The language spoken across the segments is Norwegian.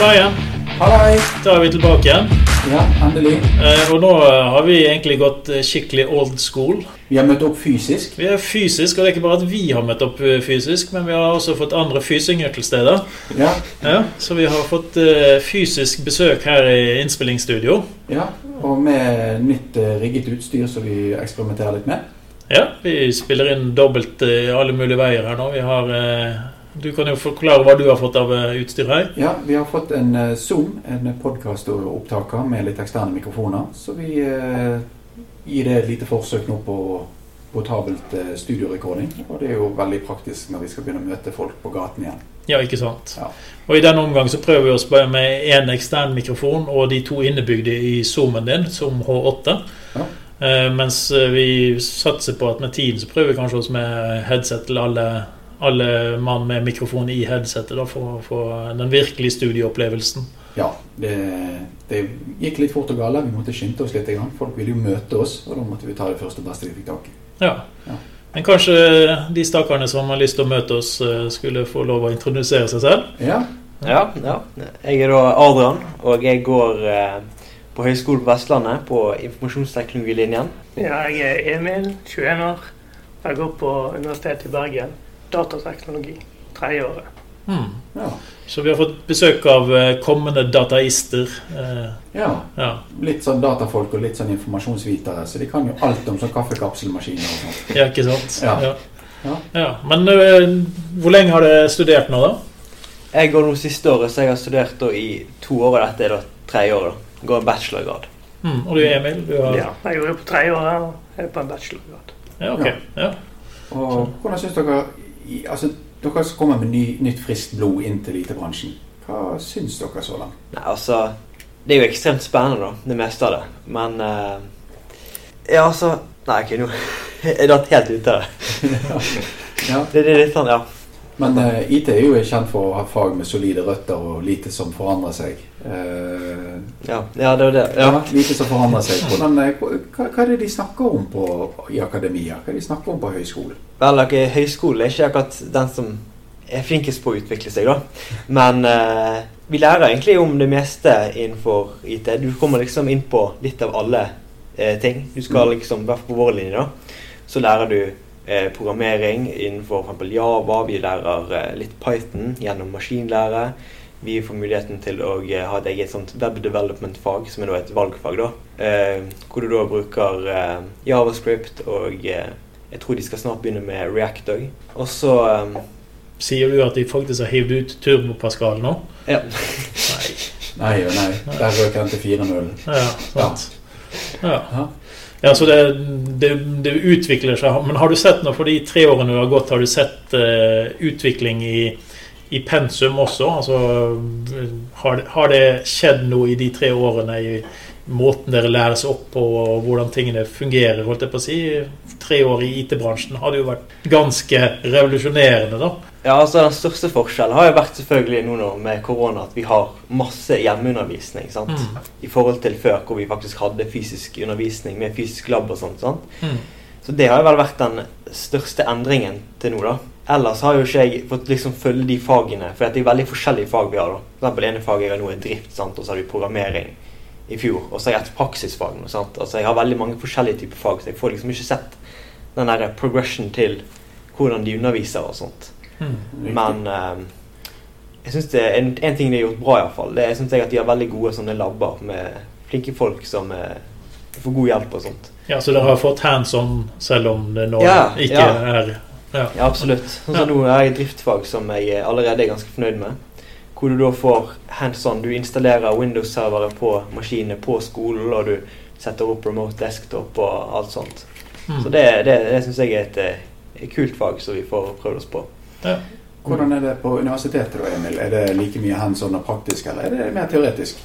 Sveien, Hallei! da er vi tilbake igjen. Ja, endelig. Eh, Og nå har vi egentlig gått eh, skikkelig old school. Vi har møtt opp fysisk. Vi er fysisk, og det er ikke bare at vi har møtt opp eh, fysisk, men vi har også fått andre fysinger til stede. Ja, Ja, så vi har fått eh, fysisk besøk her i innspillingsstudio. ja. Og med nytt eh, rigget utstyr som vi eksperimenterer litt med. Ja, vi spiller inn dobbelt eh, alle mulige veier her nå. Vi har eh, Du kan jo forklare hva du har fått av eh, utstyr her. Ja, vi har fått en eh, Zoom, en podkastopptaker med litt eksterne mikrofoner. Så vi eh, gir det et lite forsøk nå på portabelt eh, studiorekording. Og det er jo veldig praktisk når vi skal begynne å møte folk på gaten igjen. Ja, ikke sant? Ja. Og i denne omgang så prøver vi oss bare med én ekstern mikrofon og de to innebygde i zoomen din, Zoom H8. Ja. Eh, mens vi satser på at med tiden så prøver vi kanskje oss med headset til alle, alle mann med mikrofon i headsetet, da, for å få den virkelige studieopplevelsen. Ja, det, det gikk litt fort og galt. Vi måtte skynde oss litt. Folk ville jo møte oss, og da måtte vi ta det første og beste vi fikk tak i. Ja. Ja. Men kanskje de stakkarene som har lyst til å møte oss, eh, skulle få lov å introdusere seg selv? Ja, Ja, ja. Jeg er da Adrian, og jeg går eh, på Høgskolen på Vestlandet på informasjonsteknologilinjen. Ja, jeg er Emil, 21 år. Jeg går på Universitetet i Bergen. Datateknologi. Tredje året. Mm. ja, Så vi har fått besøk av eh, kommende dataister. Eh, ja. ja. Litt sånn datafolk og litt sånn informasjonsvitere, så de kan jo alt om sånn kaffekapselmaskiner og sånt. ja, ikke sant? Ja. Ja. Ja. Ja, Men eh, hvor lenge har du studert nå, da? Jeg går nå siste året, så jeg har studert da i to år, og dette er da tredje året. da. Går en bachelorgrad. Mm. Og du Emil? Du har... Ja, jeg går jo på tredje året og er på en bachelorgrad. Ja, ok. Ja. Og hvordan syns dere Altså, dere som kommer med ny, nytt, friskt blod inn til IT-bransjen, hva syns dere så langt? Nei, altså Det er jo ekstremt spennende, da, det meste av det. Men uh, Ja, altså Nei, ok, nå er det helt ute av det. Ja, Det det er litt sånn, ja. Men uh, IT er jo kjent for å ha fag med solide røtter og lite som forandrer seg. Uh, Ja, ja det var det. ja. Ja. lite som forandrer seg. Hvordan, eh, hva, hva er det de snakker om på, i akademia? Hva er det de snakker om på høyskolen? Vel, okay, høyskolen er ikke akkurat den som er flinkest på å utvikle seg, da. Men uh, vi lærer egentlig om det meste innenfor IT. Du kommer liksom inn på litt av alle eh, ting. Du skal liksom, i hvert fall på vår linje, da, så lærer du eh, programmering innenfor f.eks. Java. Vi lærer eh, litt Python gjennom maskinlære. Vi får muligheten til å eh, ha et eget sånt web development-fag, som er da et valgfag, da. Eh, hvor du da bruker eh, Javascript og eh, jeg tror de skal snart begynne med React òg. Og så Sier du at de faktisk har hivd ut Turbo Pascal nå? Ja. Nei. Nei og nei. Der røk han til 4-0. Ja, sant. Ja. Ja. Ja, så det, det, det utvikler seg. Men har du sett noe for de tre årene du har gått, har du sett uh, utvikling i, i pensum også? Altså, har, har det skjedd noe i de tre årene i måten dere læres opp på, og hvordan tingene fungerer? holdt jeg på å si? Tre år i IT-bransjen hadde jo vært ganske revolusjonerende, da. Ja, altså Den største forskjellen har jo vært selvfølgelig nå med korona at vi har masse hjemmeundervisning. sant? Mm. I forhold til før, hvor vi faktisk hadde fysisk undervisning med fysisk lab og sånt. sant? Mm. Så det har jo vel vært den største endringen til nå, da. Ellers har jo ikke jeg fått liksom følge de fagene, for det er veldig forskjellige fag vi har. da. For eksempel ene faget jeg har nå er drift, sant? og så har vi programmering i fjor. Og så har jeg et praksisfag nå. sant? Altså Jeg har veldig mange forskjellige typer fag, så jeg får liksom ikke sett den der progression til hvordan de underviser og sånt. Mm. Men um, jeg synes det er en, en ting de har gjort bra, iallfall. Det er synes jeg at de har veldig gode sånne labber med flinke folk som eh, får god hjelp og sånt. Ja, Så dere har fått hands on, selv om det nå Ja, ikke ja. er ja. Ja, absolutt. Sånn som nå er jeg i driftfag som jeg allerede er ganske fornøyd med. Hvor du da får hands on. Du installerer Windows-servere på maskinene på skolen, og du setter opp remote desktop og alt sånt. Mm. Så det, det, det syns jeg er et, et kult fag som vi får prøvd oss på. Ja. Hvordan er det på universitetet, da, Emil? Er det like mye hands on og praktisk, eller er det mer teoretisk?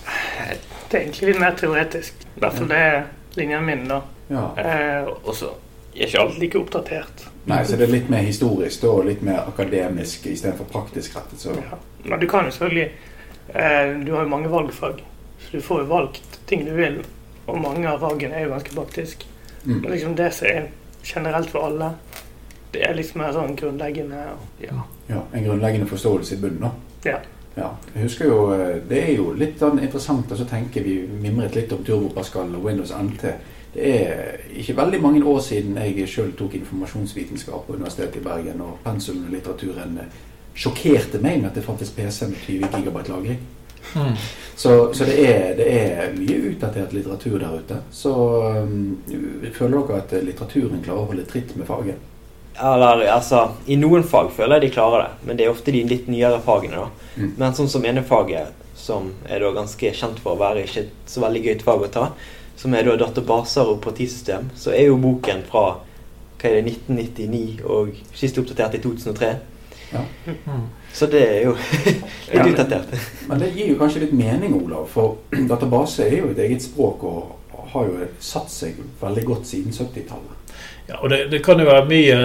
Det er egentlig litt mer teoretisk. I hvert fall det er linjen min, da. Ja. Eh, og så er ikke alt like oppdatert. Nei, så det er litt mer historisk og litt mer akademisk istedenfor praktisk rettet. Så Ja. Men du kan jo selvfølgelig eh, Du har jo mange valgfag, så du får jo valgt ting du vil. Og mange av fagene er jo ganske praktisk. mm. Men liksom det som er generelt for alle, det er liksom mer sånn grunnleggende ja. ja, en grunnleggende forståelse i bunnen. da. Ja. Ja, jeg husker jo, eh, Det er jo litt sånn interessant å tenke Vi mimret litt om Turbo Pascal og Windows NT. Det er ikke veldig mange år siden jeg sjøl tok informasjonsvitenskap på Universitetet i Bergen, og pensum og litteraturen sjokkerte meg med at det fantes PC med 20 GB lagring. Mm. Så, så det, er, det, er, mye utdatert litteratur der ute. Så um, føler dere at litteraturen klarer å holde tritt med faget? Eller, altså, I noen fag føler jeg de klarer det, men det er ofte de litt nyere fagene. da. Mm. Men sånn som ene faget, som er da ganske kjent for å være ikke så veldig gøyt fag å ta, som er da databaser og partisystem, så er jo boken fra hva er det, 1999 og sist oppdatert i 2003. Ja. Så det er jo litt utdatert. Men det gir jo kanskje litt mening, Olav. For database er jo et eget språk og har jo satt seg veldig godt siden 70-tallet. Ja, og det, det, kan jo være mye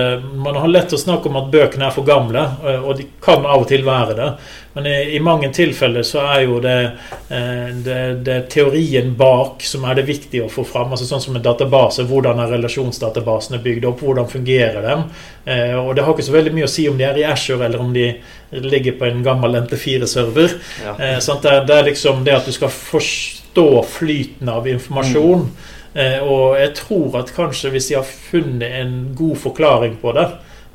Man har lett å snakke om at bøkene er for gamle, eh, og de kan av og til være det. Men i, i mange tilfeller så er jo det, eh, det, det, teorien bak som er det viktige å få fram. Altså sånn som en database. Hvordan er relasjonsdatabasene bygd opp? Hvordan fungerer de? Eh, og det har ikke så veldig mye å si om de er i Ashore eller om de ligger på en gammel NT4-server. Ja. Sånn det, er liksom det at du skal forstå flyten av informasjon. Mm og jeg tror at kanskje hvis de har funnet en god forklaring på det,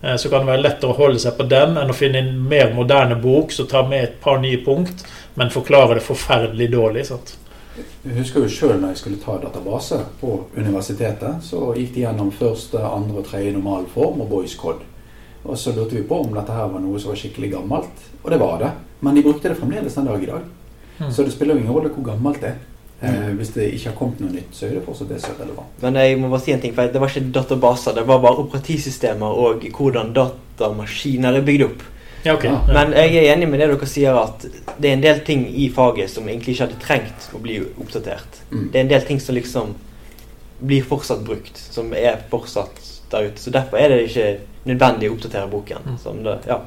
eh, så kan det være lettere å holde seg på den enn å finne en mer moderne bok som tar med et par nye punkt, men forklarer det forferdelig dårlig. sant? Jeg husker jo sjøl når jeg skulle ta database på universitetet, så gikk de gjennom første, andre og tredje normalform og Boys Code. Og så lurte vi på om dette her var noe som var skikkelig gammelt, og det var det. Men de brukte det fremdeles den dag i dag. Mm. Så det spiller jo ingen rolle hvor gammelt det er. Eh, hvis det ikke har kommet noe nytt, så er det fortsatt det som er relevant. Men jeg må bare si en ting, for det var ikke databaser, det var bare operativsystemer og hvordan datamaskiner er bygd opp. Ja, okay. ja. Men jeg er enig med det dere sier, at det er en del ting i faget som egentlig ikke hadde trengt å bli oppdatert. Mm. Det er en del ting som liksom blir fortsatt brukt, som er fortsatt der ute. Så derfor er det ikke nødvendig å oppdatere boken. Mm. Det, ja.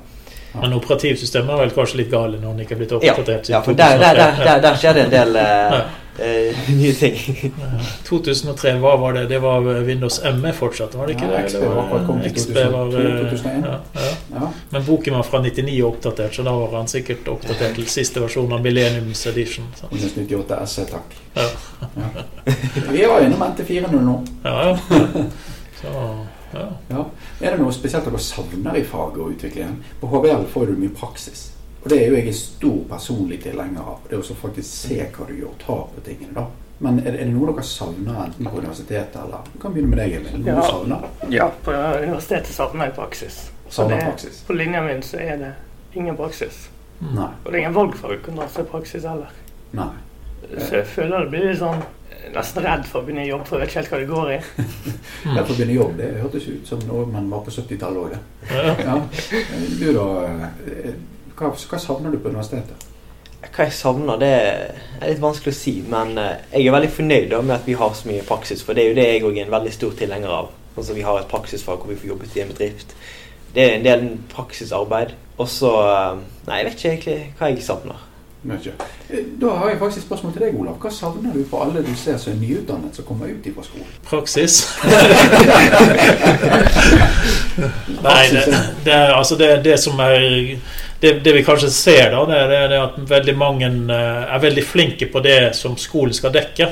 Men operativsystemet er vel kanskje litt gale når den ikke er blitt oppdatert? Ja, ja for der, der, der, der, skjer det en del uh, uh, nye ting. 2003, hva var det? Det var Windows ME fortsatt, var det ikke det? XP var, XP var 2001. Ja, Men boken var fra 99 og oppdatert, så da var han sikkert oppdatert til siste versjon av Millenniums Edition. Windows 98 SE, takk. Vi var innom NT400 nå. Ja, ja. Så ja. ja. Er det noe spesielt dere savner i faget og utviklingen? På HVL får du mye praksis. Og det er jo jeg en stor personlig tilhenger av. Det å faktisk se hva du gjør, ta på tingene. da. Men er det, er det noe dere savner enten på universitetet eller Du kan begynne med deg, Emil. Noe ja. du savner? Ja, på universitetet savner jeg praksis. Savner praksis. På linja min så er det ingen praksis. Nei. Og det er ingen valgfag å dra seg praksis heller. Nei. Så jeg føler det blir litt sånn nesten redd for å begynne jobb, for jeg vet ikke helt hva det går i. ja, for å begynne jobb, det hørtes ut som noe man var på 70-tallet òg, det. Ja. Du da, eh, hva, hva savner du på universitetet? Hva jeg savner, det er litt vanskelig å si. Men eh, jeg er veldig fornøyd med at vi har så mye praksis. For det er jo det jeg òg er en veldig stor tilhenger av. Altså Vi har et praksisfag hvor vi får jobbet i en bedrift. Det er en del praksisarbeid. Og så eh, Nei, jeg vet ikke egentlig hva jeg savner. Da har jeg faktisk et spørsmål til deg, Olav. Hva savner du på alle du ser som er nyutdannet som kommer ut fra skolen? Praksis. Nei, det, det, er, altså det, det som er det, det, vi kanskje ser, da, det er, at veldig mange eh, er veldig flinke på det som skolen skal dekke.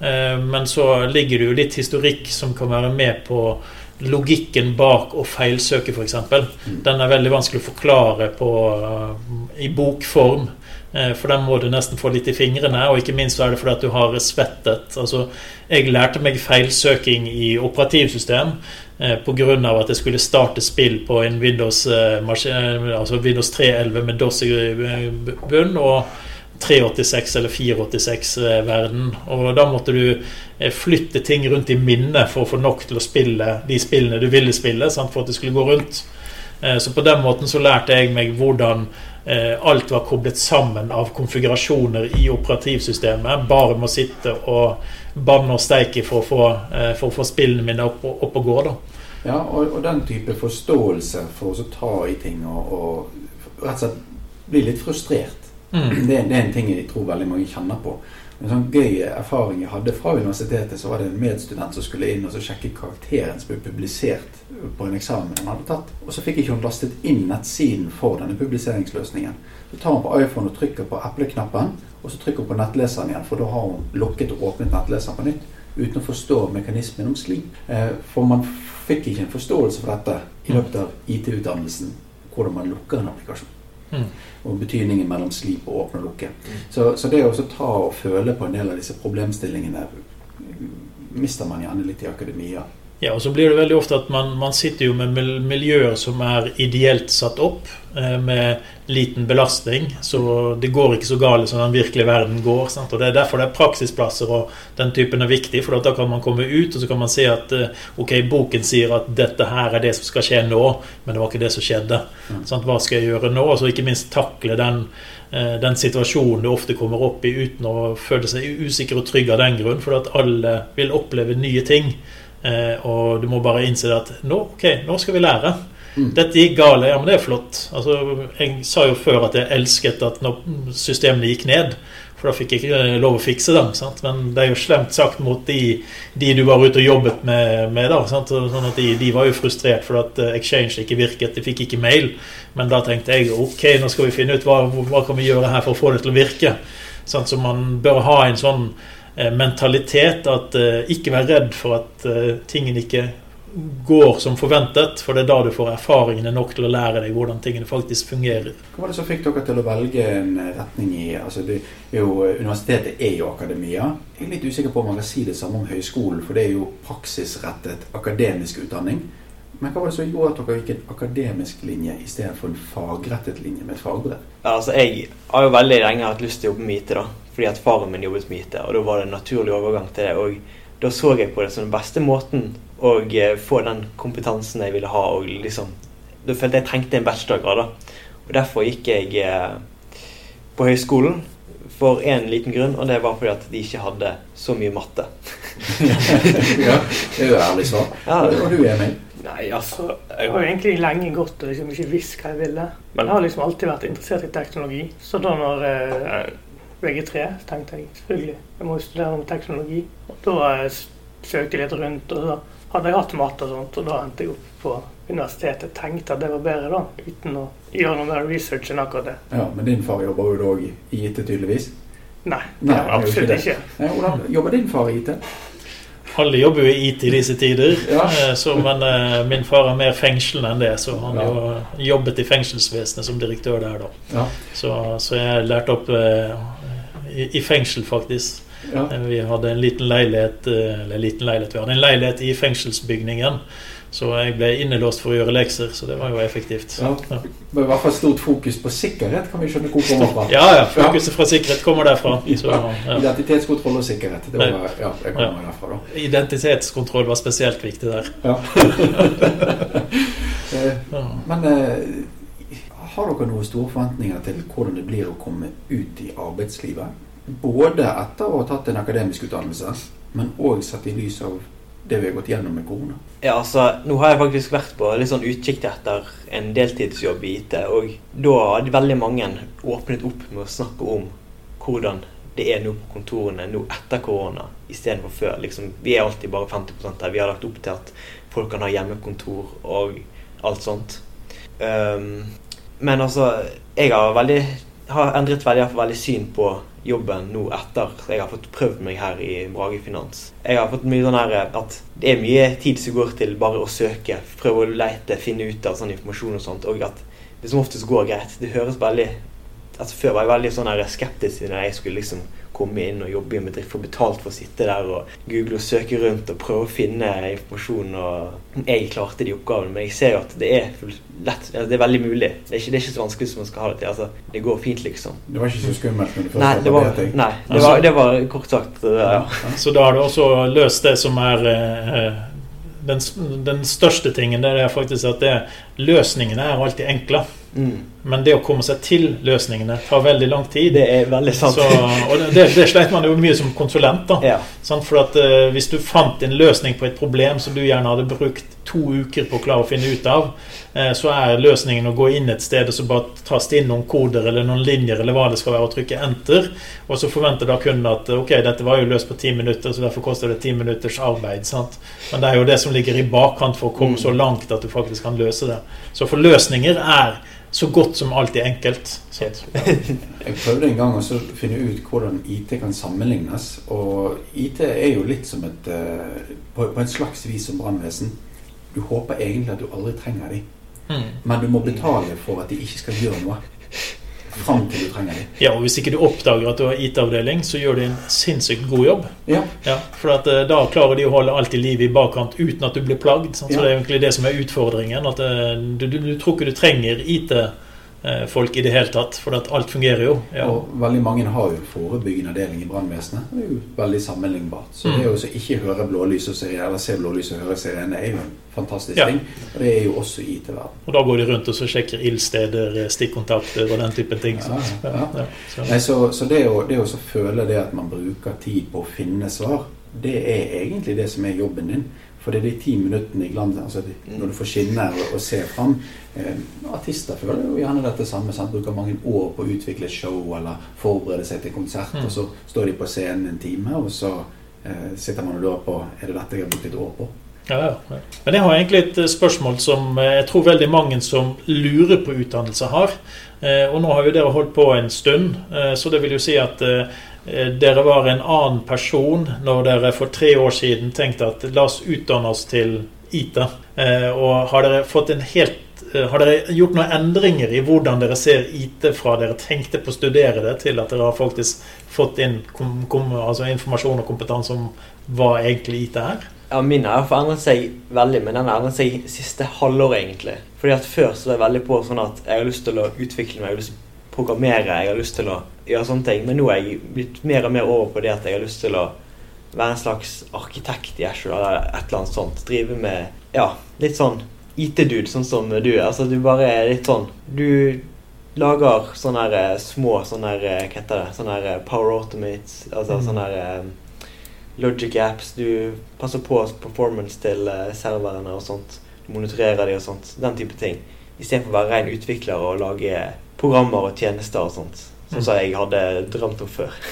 Eh, men så ligger det jo litt historikk som kan være med på logikken bak å feilsøke, f.eks. Mm. Den er veldig vanskelig å forklare på, eh, i bokform. Eh, for den må du nesten få litt i fingrene, og ikke minst er det fordi at du har svettet. Altså, jeg lærte meg feilsøking i operativsystem eh, pga. at jeg skulle starte spill på en Windows, eh, altså Windows 3.11 med DOS i bunn. og 386 eller 486-verden. Og da måtte du flytte ting rundt i minnet for å få nok til å spille de spillene du ville spille. Sant, for at det skulle gå rundt. Så på den måten så lærte jeg meg hvordan alt var koblet sammen av konfigurasjoner i operativsystemet. Bare med å sitte og banne og steike for eh, for å få spillene mine opp, opp og gå. da. Ja, og, og, den type forståelse for å ta i ting og, og rett og slett bli litt frustrert. Mm. Det, det, er en ting jeg tror veldig mange kjenner på. En sånn gøy erfaring jeg hadde fra universitetet, så var det en medstudent som skulle inn og så sjekke karakteren som ble publisert på en eksamen han hadde tatt. Og så fikk ikke hun lastet inn nettsiden for denne publiseringsløsningen. Så tar hun på iPhone og trykker på epleknappen, og så trykker hun på nettleseren igjen, for da har hun lukket og åpnet nettleseren på nytt. Uten å forstå mekanismen om slip. Eh, for man fikk ikke en forståelse for dette i løpet av IT-utdannelsen, hvordan man lukker en applikasjon. Mm. Og betydningen mellom slip og åpne og lukke. Så, så det å ta og føle på en del av disse problemstillingene mister man gjerne litt i akademia. Ja, og så blir det veldig ofte at man, man sitter jo med miljøer som er ideelt satt opp, eh, med liten belastning. Så det går ikke så galt som den virkelige verden går. Sant? Og Det er derfor det er praksisplasser og den typen er viktig. For da kan man komme ut og så kan man si at eh, ok, boken sier at dette her er det som skal skje nå, men det var ikke det som skjedde. Mm. Sant? Hva skal jeg gjøre nå? Og så ikke minst takle den, eh, den situasjonen du ofte kommer opp i uten å føle seg usikker og trygg av den grunn. For at alle vil oppleve nye ting. Eh, og du må bare innse at nå, ok, nå skal vi lære. Mm. Dette gikk gale, ja, men det er flott. Altså, jeg sa jo før at jeg elsket at når systemene gikk ned, for da fikk jeg ikke lov å fikse dem. Sant? Men det er jo slemt sagt mot de, de du var ute og jobbet med. med da, sant? Sånn at de, de var jo frustrert for at eh, Exchange ikke virket, de fikk ikke mail. Men da tenkte jeg ok, nå skal vi finne ut hva, hva kan vi gjøre her for å få det til å virke. Sant? Så man bør ha en sånn mentalitet at eh, ikke vær redd for at eh, tingene ikke går som forventet, for det er da du får erfaringene nok til å lære deg hvordan tingene faktisk fungerer. Hva var det som fikk dere til å velge en retning i altså det er jo, Universitetet er jo akademia. Jeg er litt usikker på om man kan si det samme om høyskolen, for det er jo praksisrettet akademisk utdanning. Men hva var det som gjorde at dere gikk en akademisk linje istedenfor en fagrettet linje med et fagbrev? Ja, altså, jeg har jo veldig lenge hatt lyst til å jobbe med IT, da. Fordi at faren min jobbet med IT, og da var det en naturlig overgang til det. Og da så jeg på det som den beste måten å eh, få den kompetansen jeg ville ha. Og liksom, da følte jeg trengte en bachelorgrad. da. Og derfor gikk jeg eh, på høyskolen for én liten grunn, og det var fordi at de ikke hadde så mye matte. ja, det er jo ærlig svar. Ja, Og du, Emil? Nei, altså, jeg har jo egentlig lenge gått og liksom ikke visst hva jeg ville. Men jeg har liksom alltid vært interessert i teknologi. Så da når eh, VG3, så tenkte jeg selvfølgelig jeg må jo studere noe teknologi. Og da søkte jeg litt rundt, og da hadde jeg hatt matte og sånt, og da endte jeg opp på universitetet. Tenkte at det var bedre da, uten å gjøre noe mer research enn akkurat det. Ja, Men din far jobber jo da i IT, tydeligvis? Nei, Nei, det absolutt ikke ikke. Nei, Hvordan jobber din far i IT? Alle jobber jo i IT i disse tider, Ja. eh, så, men eh, min far er mer fengslende enn det, så han Ja. jo jobbet i fengselsvesenet som direktør der, da. Ja. Så, så jeg lærte opp eh, i, i fengsel, faktisk. ja. Eh, Vi hadde en liten leilighet eh, Eller liten leilighet, vi hadde en leilighet i fengselsbygningen. Så jeg ble innelåst for å gjøre lekser, så det var jo effektivt. Ja. Ja. Men i hvert fall stort fokus på sikkerhet, kan vi skjønne hvor kommer fra. Ja, ja. Fokuset fra sikkerhet kommer derfra. Så, ja. Identitetskontroll og sikkerhet. Det var, ja, det kommer derfra, da. Identitetskontroll var spesielt viktig der. Ja. Eh. Men har dere noen store forventninger til hvordan det blir å komme ut i arbeidslivet? Både etter å ha tatt en akademisk utdannelse, men òg sett i lys av det vi har gått gjennom med korona. Ja, altså, Nå har jeg faktisk vært på litt sånn utkikk etter en deltidsjobb i IT. Og da hadde veldig mange åpnet opp med å snakke om hvordan det er nå på kontorene nå etter korona istedenfor før. Liksom, vi er alltid bare 50% der. Vi har lagt opp til at folk kan ha hjemmekontor og alt sånt. Um, men altså, jeg har, veldig, har endret veldig, veldig syn på jobben nå etter jeg har fått prøvd meg her i Brage Finans. Jeg har fått mye sånn her at det er mye tid som går til bare å søke, prøve å lete, finne ut av sånn informasjon og sånt, og at det som oftest går greit. Det høres veldig altså Før var jeg veldig sånn her skeptisk når jeg skulle liksom komme inn og jobbe i en bedrift, få betalt for å sitte der og google og søke rundt og prøve å finne informasjon. og Jeg klarte de oppgavene, men jeg ser jo at det er lett, altså, det er veldig mulig. Det er ikke, det er ikke så vanskelig som man skal ha det til. altså Det går fint, liksom. Det var ikke så skummelt når du Nei, det var, nei, det var, det var kort sagt ja. Ja. Så da har du også løst det som er eh, den, den største tingen. der er faktisk at det, løsningene er alltid enkle. Mm. Men det å komme seg til løsningene tar veldig lang tid. Det er veldig sant. Så, og det, det sleit man jo mye som konsulent. da ja. For at uh, Hvis du fant en løsning på et problem som du gjerne hadde brukt to uker på å klare å finne ut av, eh, så er løsningen å gå inn et sted og så bare taste inn noen koder eller noen linjer eller hva det skal være, og trykke enter. Og så forventer da kunden at ok, dette var jo løst på ti minutter, så derfor koster det ti minutters arbeid. sant? Men det er jo det som ligger i bakkant for å komme Mm. så langt at du faktisk kan løse det. Så for løsninger er så godt som alltid enkelt. Jeg prøvde en gang å finne ut hvordan IT kan sammenlignes. Og IT er jo litt som et eh, På, på en slags vis som brannvesen. Du håper egentlig at du aldri trenger dem. Mm. Men du må betale for at de ikke skal gjøre noe. Fram til du trenger dem. Ja, og Hvis ikke du oppdager at du har IT-avdeling, så gjør de en sinnssykt god jobb. Ja. Ja, for at, eh, Da klarer de å holde alt i live i bakkant uten at du blir plagd. Sant? Så Ja. Det er egentlig det som er utfordringen. At eh, du, du, du tror ikke du trenger IT-folk i det hele tatt, for at alt fungerer jo. Ja. Og veldig mange har jo forebyggende avdeling i brannvesenet. Det er jo veldig sammenlignbart. Så Mm. det å ikke høre blålys og sirene, eller se blålys og høre sirene, er jo en fantastisk Ja. ting. Og det er jo også i IT-verden. Og da går de rundt og så sjekker ildsteder, eh, stikkontakter og den typen ting. Så. Ja, så. Nei, så, så det å, det å føle det at man bruker tid på å finne svar, det er egentlig det som er jobben din. For det er de ti minuttene i glans, altså de, når du får skinne og, og se fram. Eh, artister føler jo gjerne dette samme. Sant? Bruker mange år på å utvikle show eller forberede seg til konsert. Mm. Og så står de på scenen en time, og så eh, sitter man og lurer på er det dette jeg har brukt et år på. Ja, ja. Men jeg har egentlig et eh, spørsmål som eh, jeg tror veldig mange som lurer på utdannelse, har. Eh, Og nå har jo dere holdt på en stund, så det vil jo si at dere var en annen person når dere for tre år siden tenkte at la oss utdanne oss til IT. Eh, Og har dere helt eh, har dere gjort noen endringer i hvordan dere ser IT fra dere tenkte på å studere det, til at dere har faktisk fått inn kom, kom, altså informasjon og kompetanse om hva egentlig IT er? Ja, Min har forandret seg veldig, men den har endret seg siste halvår, egentlig. Fordi at Før så var jeg veldig på sånn at jeg har lyst til å utvikle meg, jeg har lyst til å programmere, jeg har lyst til å gjøre sånne ting. Men nå er jeg blitt mer og mer over på det at jeg har lyst til å være en slags arkitekt i Ashore, eller et eller annet sånt. Drive med ja, litt sånn IT-dude, sånn som du er. Altså, du bare er litt sånn Du lager sånne her, eh, små sånne her, eh, Hva heter det? Sånne her eh, Power Automates. Altså Mm. sånne her Logic apps. Du passer på performance til eh, serverne og sånt. Du monitorerer de og sånt. Den type ting. Istedenfor å være ren utvikler og lage programmer og tjenester og sånt. Sånn som jeg hadde drømt om før.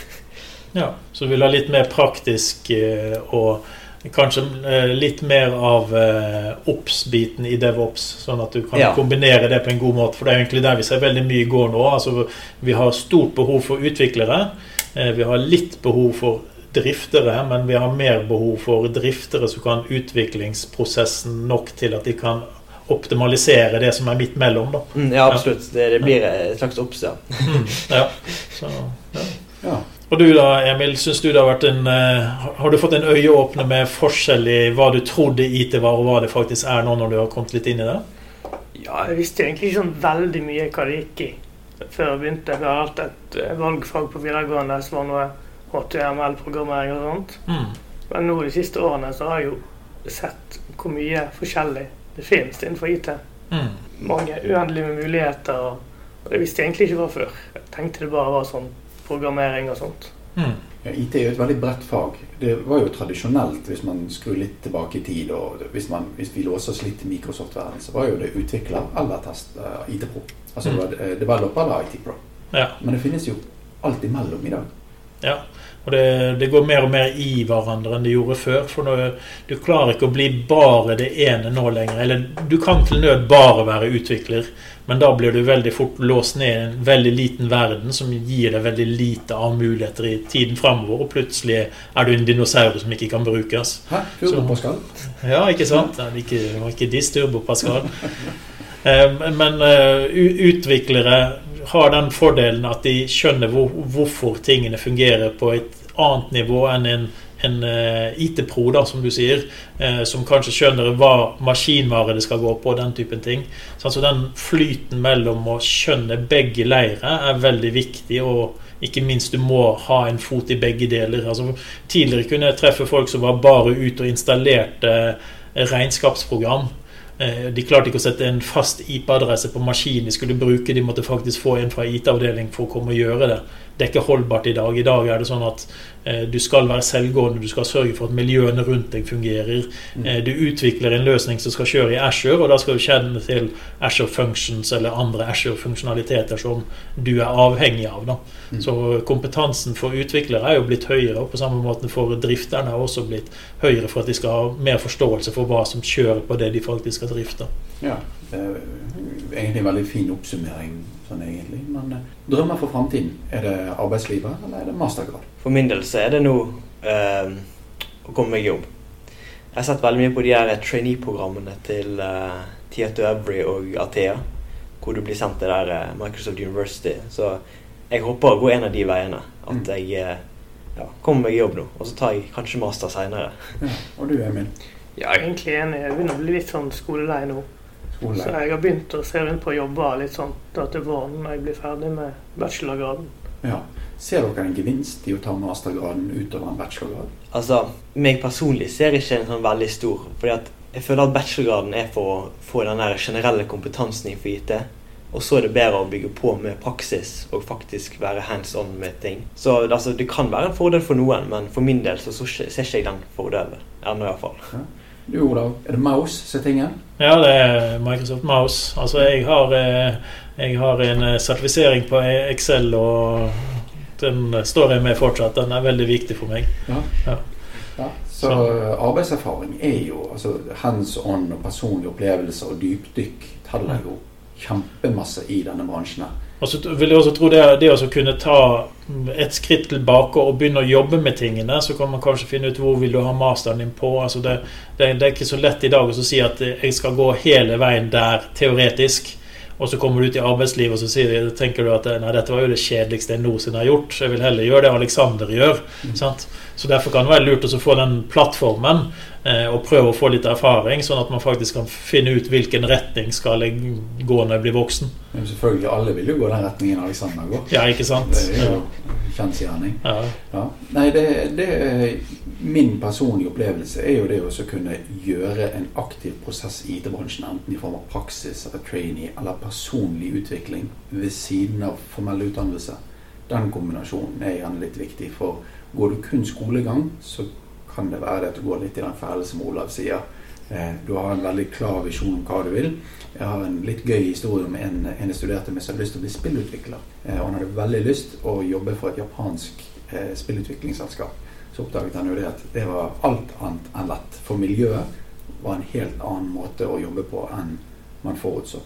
Ja, så du vil ha litt mer praktisk eh, og kanskje eh, litt mer av eh, OPS-biten i DevOps, sånn at du kan Ja. kombinere det på en god måte. For det er egentlig der vi ser veldig mye går nå. Altså, vi har stort behov for utviklere. Vi har litt behov for driftere, men vi har mer behov for driftere som kan utviklingsprosessen nok til at de kan optimalisere det som er midt mellom. Da. Mm, ja, absolutt. Det, det blir et slags obs, Mm, ja. Så, ja. Ja. Og du da, Emil, synes du det har vært en eh, Har du fått en øyeåpner med forskjell i hva du trodde IT var, og hva det faktisk er nå, når du har kommet litt inn i det? Ja, jeg visste egentlig ikke sånn veldig mye hva det gikk i før jeg begynte. Jeg har hatt et eh, valgfag på videregående som var noe HTML-programmering og sånt. Mm. Men nå de siste årene så har jeg jo sett hvor mye forskjellig det finnes innenfor IT. Mm. Mange uendelige muligheter. Og det visste jeg egentlig ikke var før. Jeg tenkte det bare var sånn programmering og sånt. Mm. Ja, IT er jo et veldig bredt fag. Det var jo tradisjonelt, hvis man skrur litt tilbake i tid, og hvis, man, hvis vi låser oss litt til Microsoft-verden, så var jo det utvikler eller test uh, IT-pro. Altså det var eh, developer eller IT-pro. Ja. Men det finnes jo alt imellom i dag. Ja. Og det, det går mer og mer i hverandre enn det gjorde før. For nå, du klarer ikke å bli bare det ene nå lenger. Eller du kan til nød bare være utvikler, men da blir du veldig fort låst ned i en veldig liten verden som gir deg veldig lite av muligheter i tiden framover, og plutselig er du en dinosaur som ikke kan brukes. Hæ? Turbo Pascal? Ja, ikke sant? Nei, ikke, ikke diss Turbo Pascal. Eh, Men eh, utviklere har den fordelen at de skjønner hvor, hvorfor tingene fungerer på et annet nivå enn en, en eh, IT-pro, da, som du sier, eh, som kanskje skjønner hva maskinvare det skal gå på, den typen ting. Så altså den flyten mellom å skjønne begge leire er veldig viktig. og ikke minst du må ha en fot i begge deler. Altså, tidligere kunne jeg treffe folk som var bare ute og installerte regnskapsprogram. Eh, De klarte ikke å sette en fast IP-adresse på maskinen de skulle bruke. De måtte faktisk få en fra IT-avdeling for å komme og gjøre det. Det er ikke holdbart i dag. I dag er det sånn at Eh, du skal være selvgående, du skal sørge for at miljøene rundt deg fungerer. Mm. Eh, Du utvikler en løsning som skal kjøre i Azure, og da skal du kjenne til Azure Functions eller andre Azure-funksjonaliteter som du er avhengig av. Mm. Så kompetansen for utviklere er jo blitt høyere, og på samme måte for drifterne er også blitt høyere for at de skal ha mer forståelse for hva som kjører på det de faktisk skal drifte. Ja, det er egentlig en veldig fin oppsummering, sånn egentlig. Men eh, drømmer for framtiden, er det arbeidslivet, eller er det mastergrad? For min del så er det nå eh, å komme meg i jobb. Jeg har sett veldig mye på de her trainee-programmene til uh, Tieto Every og Athea, hvor du blir sendt til der eh, Microsoft University. Så jeg håper å gå en av de veiene. At Mm. jeg eh, ja, kommer meg i jobb nå, og så tar jeg kanskje master seinere. Ja. Og du, Emil? Ja, jeg er egentlig enig. Jeg begynner å bli litt sånn skolelei nå. Så jeg har begynt å se rundt på å jobbe litt sånn da til våren når jeg blir ferdig med bachelorgraden. Ja. Ser dere en gevinst i å ta mastergraden utover en bachelorgrad? Altså, meg personlig ser ikke en sånn veldig stor, fordi at jeg føler at bachelorgraden er for å få den der generelle kompetansen innenfor IT. Og så er det bedre å bygge på med praksis og faktisk være hands on med ting. Så altså, det kan være en fordel for noen, men for min del så, så ser ikke jeg den fordelen. Ennå iallfall. Du, Olav, er det Mouse som er tingen? Ja, det er Microsoft Mouse. Altså, jeg har, eh, jeg har en eh, sertifisering på Excel, og den står jeg med fortsatt. Den er veldig viktig for meg. Ja. Ja. Ja, så Så- arbeidserfaring er jo altså hands on og personlige opplevelser og dypdykk teller jo kjempemasse i denne bransjen. Og så vil jeg også tro det, det å kunne ta et skritt tilbake og begynne å jobbe med tingene, så kan man kanskje finne ut hvor vil du ha masteren din på. Altså det, det, det er ikke så lett i dag å si at jeg skal gå hele veien der teoretisk. Og så kommer du ut i arbeidslivet og så sier, tenker du at nei, dette var jo det kjedeligste jeg noensinne har gjort. Jeg vil heller gjøre det Alexander gjør. Sant? Så Derfor kan det være lurt å få den plattformen eh, og prøve å få litt erfaring, sånn at man faktisk kan finne ut hvilken retning skal jeg gå når jeg blir voksen. Men selvfølgelig, alle vil jo gå den retningen Alexander går. Ja, ikke sant? Det er Ja. Kjensgjerning. Ja. Ja. Nei, det, det Min personlige opplevelse er jo det å kunne gjøre en aktiv prosess i IT-bransjen, enten i form av praksis eller trainee eller personlig utvikling ved siden av formell utdannelse. Den kombinasjonen er gjerne litt viktig. For går du kun skolegang, så kan det være at du går litt i den fæle som Olav sier. Eh, Du har en veldig klar visjon om hva du vil. Jeg har en litt gøy historie om en, en jeg studerte med som hadde lyst til å bli spillutvikler. Eh, Og han hadde veldig lyst å jobbe for et japansk eh, spillutviklingsselskap. Så oppdaget han jo det at det var alt annet enn lett. For miljøet var en helt annen måte å jobbe på enn man forutså.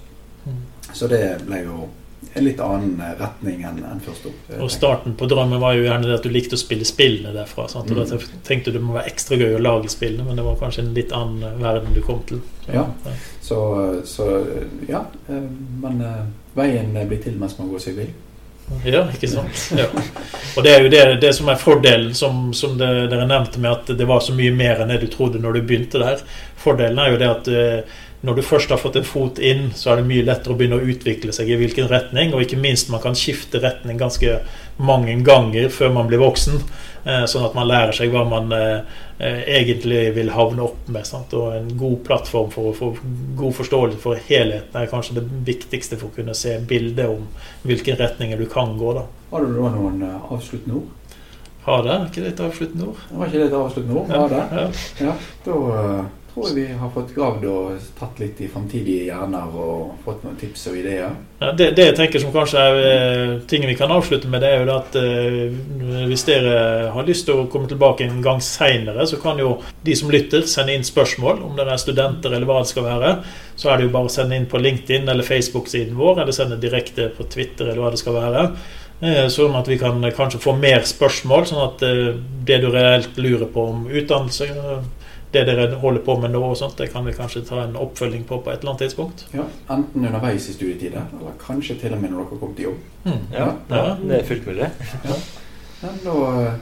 Mm. Så det ble jo en litt annen eh, retning enn en først opp. eh, Og starten på drømmen var jo gjerne det at du likte å spille spillene derfra. Sant? Og Mm. da tenkte du det må være ekstra gøy å lage spillene, men det var kanskje en litt annen verden du kom til. Så, Ja. Så, så ja. eh, Men eh, veien blir til mens man går seg vill. Ja, ikke sant? Ja. Og det er jo det, det som er fordelen, som, som det, dere nevnte med at det var så mye mer enn det du trodde når du begynte der. Fordelen er jo det at eh, når du først har fått en fot inn, så er det mye lettere å begynne å utvikle seg i hvilken retning, og ikke minst man kan skifte retning ganske mange ganger før man blir voksen. eh, Sånn at man lærer seg hva man eh, egentlig vil havne opp med. Sant? Og en god plattform for å få god forståelse for helheten er kanskje det viktigste for å kunne se bildet om hvilke retninger du kan gå. da. Har du da noen eh, avsluttende ord? Har det? Er ikke det et avsluttende ord? Det var ikke det et avsluttende ord? Var det? Ja. Ja, da tror vi har fått gravd og tatt litt i framtidige hjerner og fått noen tips og ideer. Ja, det, det jeg tenker som kanskje er ting tingen vi kan avslutte med, det er jo at eh, hvis dere har lyst til å komme tilbake en gang seinere, så kan jo de som lytter, sende inn spørsmål om dere er studenter eller hva det skal være. Så er det jo bare å sende inn på LinkedIn eller Facebook-siden vår, eller sende direkte på Twitter eller hva det skal være. Eh, Sånn at vi kan kanskje få mer spørsmål, sånn at eh, det du reelt lurer på om utdannelse, eh, det dere holder på med nå, og sånt, det kan vi kanskje ta en oppfølging på på et eller annet tidspunkt. Ja, Enten underveis i studietida, eller kanskje til og med når dere kommer til jobb. Mm. Ja, Ja. ja, det er fullt mulig. Men da eh,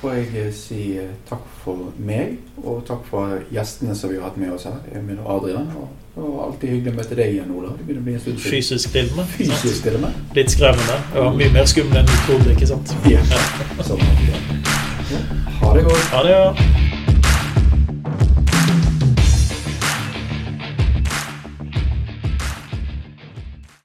får jeg eh, si eh, takk for meg, og takk for gjestene som vi har hatt med oss her, Emil og Adrian. Og det var alltid hyggelig å møte deg igjen, Ola. Det begynner å bli en stund siden. Fysisk til og med. Fysisk til og med. Litt skremmende. Det var mye mer skummel enn du trodde, ikke sant? Ja. Sånn. Ja. Ha det godt. Ha det, ja.